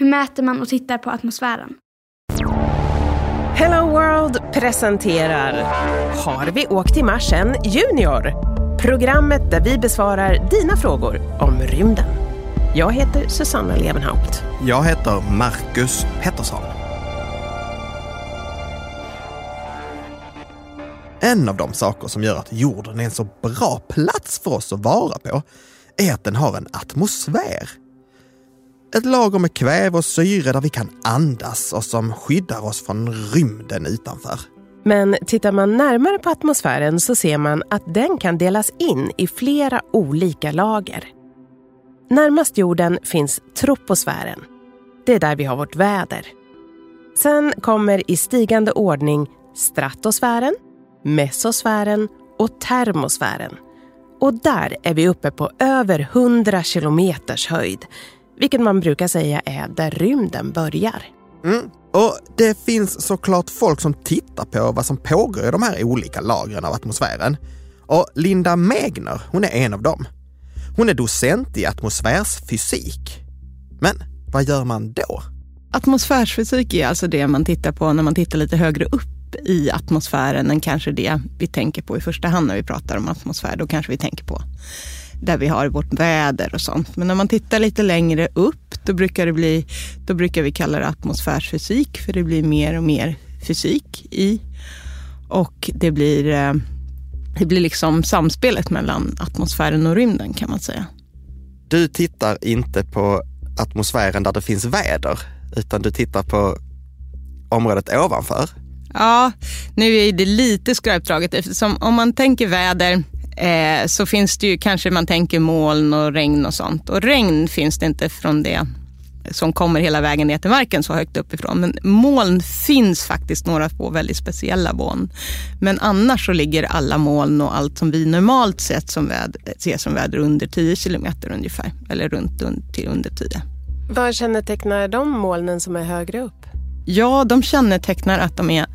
Hur mäter man och tittar på atmosfären? Hello World presenterar Har vi åkt till Mars än Junior? Programmet där vi besvarar dina frågor om rymden. Jag heter Susanna Levenhaupt. Jag heter Marcus Pettersson. En av de saker som gör att jorden är en så bra plats för oss att vara på är att den har en atmosfär. Ett lager med kväve och syre där vi kan andas och som skyddar oss från rymden utanför. Men tittar man närmare på atmosfären så ser man att den kan delas in i flera olika lager. Närmast jorden finns troposfären. Det är där vi har vårt väder. Sen kommer i stigande ordning stratosfären, mesosfären och termosfären. Och där är vi uppe på över 100 kilometers höjd, vilket man brukar säga är där rymden börjar. Mm. Och det finns såklart folk som tittar på vad som pågår i de här olika lagren av atmosfären. Och Linda Megner, hon är en av dem. Hon är docent i atmosfärsfysik. Men vad gör man då? Atmosfärsfysik är alltså det man tittar på när man tittar lite högre upp i atmosfären än kanske det vi tänker på i första hand när vi pratar om atmosfär. Då kanske vi tänker på där vi har vårt väder och sånt. Men när man tittar lite längre upp, då brukar, det bli, då brukar vi kalla det atmosfärsfysik, för det blir mer och mer fysik i. Och det blir, eh, det blir liksom samspelet mellan atmosfären och rymden kan man säga. Du tittar inte på atmosfären där det finns väder, utan du tittar på området ovanför. Ja, nu är det lite skrapdraget eftersom om man tänker väder eh, så finns det ju kanske man tänker moln och regn och sånt. Och regn finns det inte från det som kommer hela vägen ner till marken så högt uppifrån. Men moln finns faktiskt några få väldigt speciella moln. Men annars så ligger alla moln och allt som vi normalt sett som väder, ser som väder under 10 kilometer ungefär. Eller runt till under 10. Vad kännetecknar de molnen som är högre upp? Ja, de kännetecknar att de är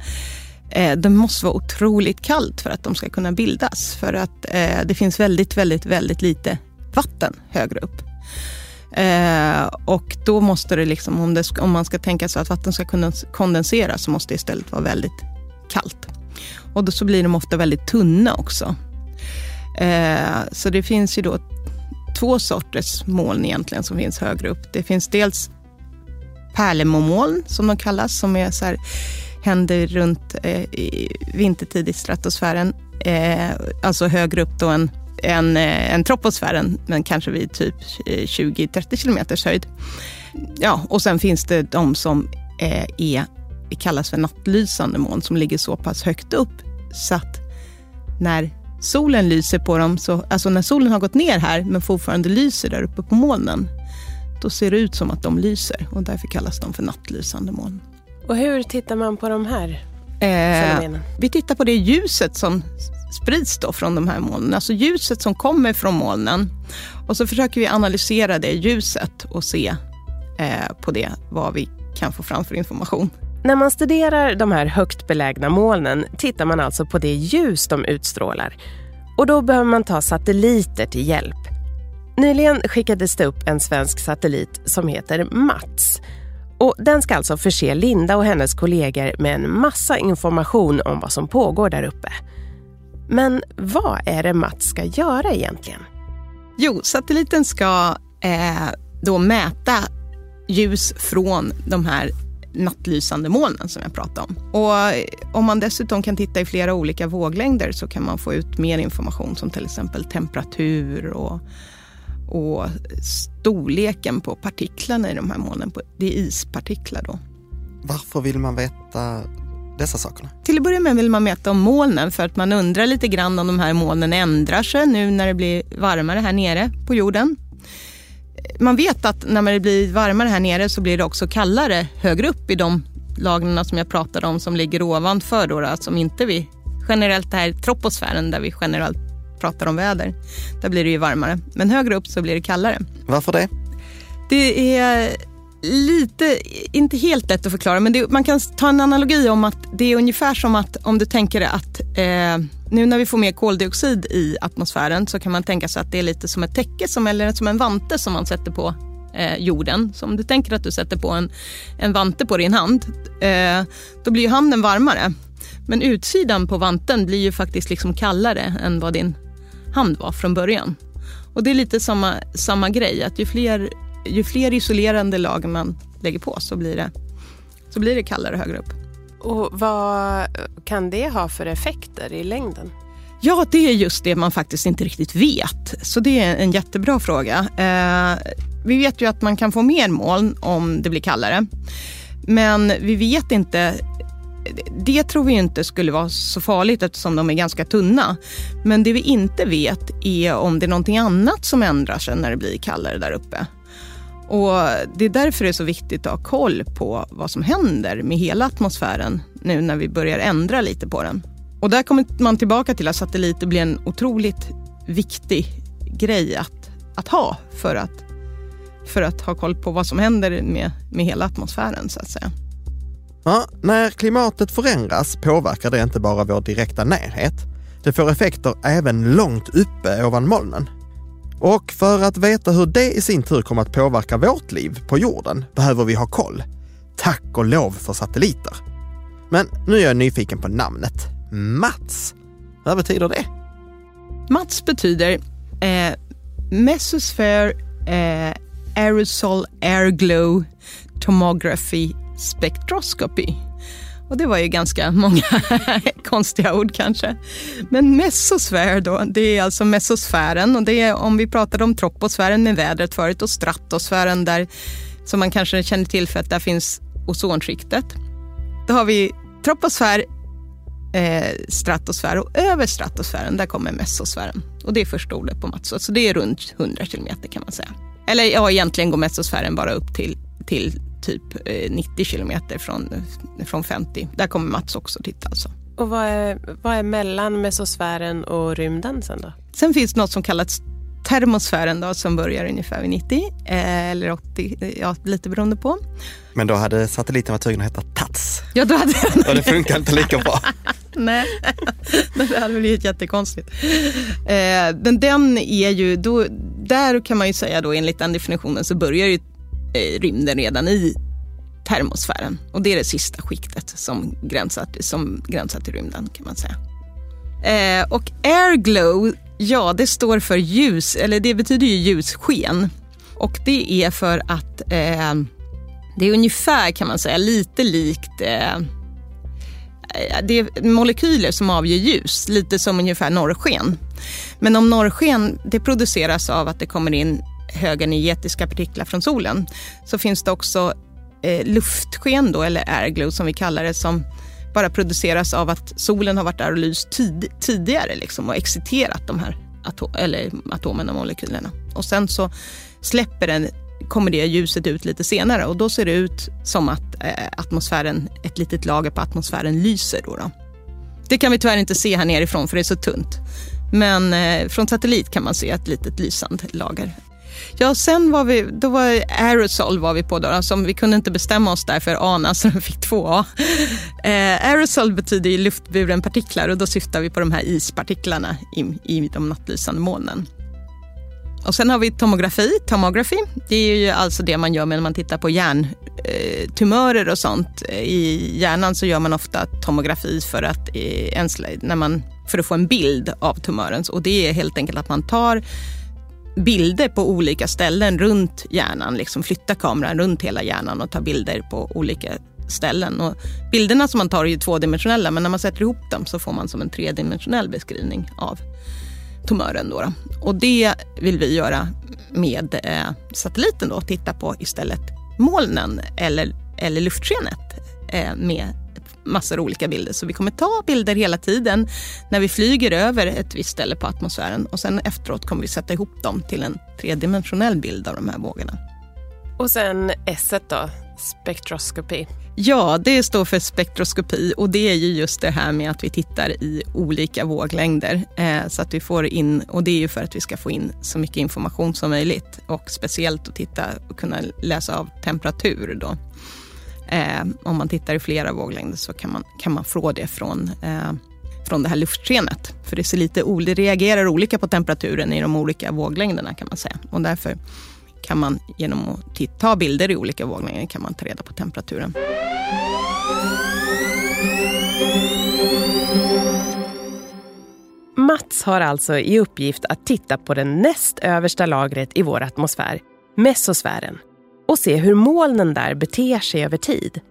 Eh, det måste vara otroligt kallt för att de ska kunna bildas. För att eh, det finns väldigt, väldigt, väldigt lite vatten högre upp. Eh, och då måste det, liksom, om, det, om man ska tänka sig att vatten ska kunna kondensera, så måste det istället vara väldigt kallt. Och då så blir de ofta väldigt tunna också. Eh, så det finns ju då två sorters moln egentligen som finns högre upp. Det finns dels pärlemormoln som de kallas, som är så här, händer runt eh, vintertid i stratosfären. Eh, alltså högre upp då än, än, eh, än troposfären, men kanske vid typ eh, 20-30 kilometers höjd. Ja, och sen finns det de som eh, är, kallas för nattlysande moln, som ligger så pass högt upp så att när solen lyser på dem, så, alltså när solen har gått ner här men fortfarande lyser där uppe på molnen, då ser det ut som att de lyser och därför kallas de för nattlysande moln. Och hur tittar man på de här eh, Vi tittar på det ljuset som sprids då från de här molnen. Alltså ljuset som kommer från molnen. Och så försöker vi analysera det ljuset och se eh, på det vad vi kan få fram för information. När man studerar de här högt belägna molnen tittar man alltså på det ljus de utstrålar. Och då behöver man ta satelliter till hjälp. Nyligen skickades det upp en svensk satellit som heter MATS och den ska alltså förse Linda och hennes kollegor med en massa information om vad som pågår där uppe. Men vad är det Mats ska göra egentligen? Jo, satelliten ska eh, då mäta ljus från de här nattlysande molnen som jag pratade om. Och eh, om man dessutom kan titta i flera olika våglängder så kan man få ut mer information som till exempel temperatur och och storleken på partiklarna i de här molnen, det är ispartiklar då. Varför vill man veta dessa sakerna? Till att börja med vill man mäta om molnen för att man undrar lite grann om de här molnen ändrar sig nu när det blir varmare här nere på jorden. Man vet att när det blir varmare här nere så blir det också kallare högre upp i de lagren som jag pratade om som ligger ovanför då, alltså som inte vi generellt det här troposfären där vi generellt pratar om väder. Där blir det ju varmare. Men högre upp så blir det kallare. Varför det? Det är lite, inte helt lätt att förklara, men det, man kan ta en analogi om att det är ungefär som att om du tänker att eh, nu när vi får mer koldioxid i atmosfären så kan man tänka sig att det är lite som ett täcke som, eller som en vante som man sätter på eh, jorden. Så om du tänker att du sätter på en, en vante på din hand, eh, då blir ju handen varmare. Men utsidan på vanten blir ju faktiskt liksom kallare än vad din hand var från början. Och det är lite samma, samma grej, att ju fler, ju fler isolerande lager man lägger på så blir det, så blir det kallare högre upp. Och vad kan det ha för effekter i längden? Ja, det är just det man faktiskt inte riktigt vet. Så det är en jättebra fråga. Eh, vi vet ju att man kan få mer moln om det blir kallare. Men vi vet inte det tror vi inte skulle vara så farligt eftersom de är ganska tunna. Men det vi inte vet är om det är någonting annat som ändrar sig när det blir kallare där uppe. Och Det är därför det är så viktigt att ha koll på vad som händer med hela atmosfären nu när vi börjar ändra lite på den. Och där kommer man tillbaka till att satelliter blir en otroligt viktig grej att, att ha för att, för att ha koll på vad som händer med, med hela atmosfären så att säga. Ja, när klimatet förändras påverkar det inte bara vår direkta närhet. Det får effekter även långt uppe ovan molnen. Och för att veta hur det i sin tur kommer att påverka vårt liv på jorden behöver vi ha koll. Tack och lov för satelliter. Men nu är jag nyfiken på namnet. MATS. Vad betyder det? MATS betyder eh, Mesosphere eh, Aerosol Airglow Tomography spektroskopi. Och det var ju ganska många konstiga ord kanske. Men mesosfär då, det är alltså mesosfären och det är om vi pratade om troposfären med vädret förut och stratosfären där som man kanske känner till för att där finns ozonskiktet. Då har vi troposfär, eh, stratosfär och över stratosfären där kommer mesosfären. Och det är första ordet på Mats, så det är runt 100 kilometer kan man säga. Eller ja, egentligen går mesosfären bara upp till, till typ 90 eh, kilometer från, från 50. Där kommer Mats också titta alltså. Och vad är, vad är mellan mesosfären och rymden sen då? Sen finns något som kallas termosfären då, som börjar ungefär vid 90 eh, eller 80, ja, lite beroende på. Men då hade satelliten varit tvungen att heta TATS. Ja, då hade den... Och det funkar inte lika bra. Nej, det hade blivit jättekonstigt. Eh, men den är ju, då, där kan man ju säga då enligt den definitionen så börjar ju eh, Eh, rymden redan i termosfären. Och det är det sista skiktet som gränsar, som gränsar till rymden kan man säga. Eh, och airglow, ja det står för ljus, eller det betyder ju ljussken. Och det är för att eh, det är ungefär kan man säga lite likt eh, eh det är molekyler som avger ljus, lite som ungefär norrsken. Men om norrsken det produceras av att det kommer in höga energetiska partiklar från solen så finns det också eh, luftsken då, eller airglow som vi kallar det, som bara produceras av att solen har varit där och lyst tid, tidigare liksom, och exciterat de här atom, eller atomerna och molekylerna. Och sen så släpper den, kommer det ljuset ut lite senare och då ser det ut som att eh, atmosfären, ett litet lager på atmosfären lyser. Då, då. Det kan vi tyvärr inte se här nerifrån för det är så tunt. Men eh, från satellit kan man se ett litet lysande lager Ja, sen var vi, då var aerosol var vi på då, alltså, vi kunde inte bestämma oss där för ANA så alltså, vi fick två A. Eh, aerosol betyder ju luftburen partiklar och då syftar vi på de här ispartiklarna i, i de nattlysande molnen. Och sen har vi tomografi. Tomografi, det är ju alltså det man gör när man tittar på hjärntumörer eh, och sånt. I hjärnan så gör man ofta tomografi för att, eh, när man, för att få en bild av tumören. Och det är helt enkelt att man tar bilder på olika ställen runt hjärnan. Liksom flytta kameran runt hela hjärnan och ta bilder på olika ställen. Och bilderna som man tar är ju tvådimensionella men när man sätter ihop dem så får man som en tredimensionell beskrivning av tumören. Då, då. Och det vill vi göra med eh, satelliten då, titta på istället molnen eller, eller luftskenet eh, med massor av olika bilder. Så vi kommer ta bilder hela tiden när vi flyger över ett visst ställe på atmosfären och sen efteråt kommer vi sätta ihop dem till en tredimensionell bild av de här vågorna. Och sen S då, spektroskopi. Ja, det står för spektroskopi och det är ju just det här med att vi tittar i olika våglängder. Eh, så att vi får in, och det är ju för att vi ska få in så mycket information som möjligt och speciellt att titta och kunna läsa av temperatur då. Eh, om man tittar i flera våglängder så kan man, kan man få det från, eh, från det här luftskenet. För det, ser lite, det reagerar olika på temperaturen i de olika våglängderna kan man säga. Och därför kan man genom att ta bilder i olika våglängder kan man ta reda på temperaturen. Mats har alltså i uppgift att titta på det näst översta lagret i vår atmosfär, mesosfären, och se hur molnen där beter sig över tid.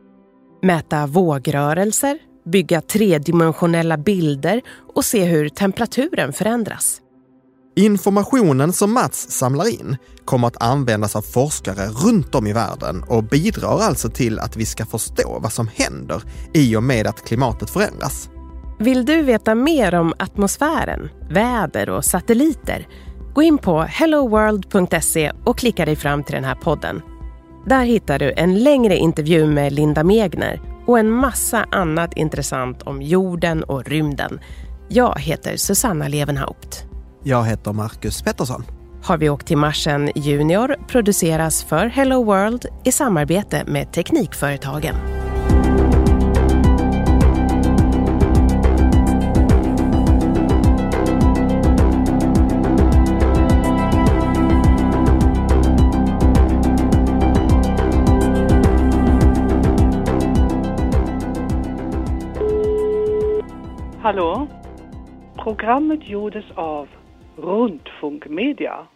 Mäta vågrörelser, bygga tredimensionella bilder och se hur temperaturen förändras. Informationen som Mats samlar in kommer att användas av forskare runt om i världen och bidrar alltså till att vi ska förstå vad som händer i och med att klimatet förändras. Vill du veta mer om atmosfären, väder och satelliter? Gå in på helloworld.se och klicka dig fram till den här podden. Där hittar du en längre intervju med Linda Megner och en massa annat intressant om jorden och rymden. Jag heter Susanna Levenhaupt. Jag heter Marcus Pettersson. Har vi åkt till Marsen Junior produceras för Hello World i samarbete med Teknikföretagen. Hallå? Programmet gjordes av Rundfunk Media.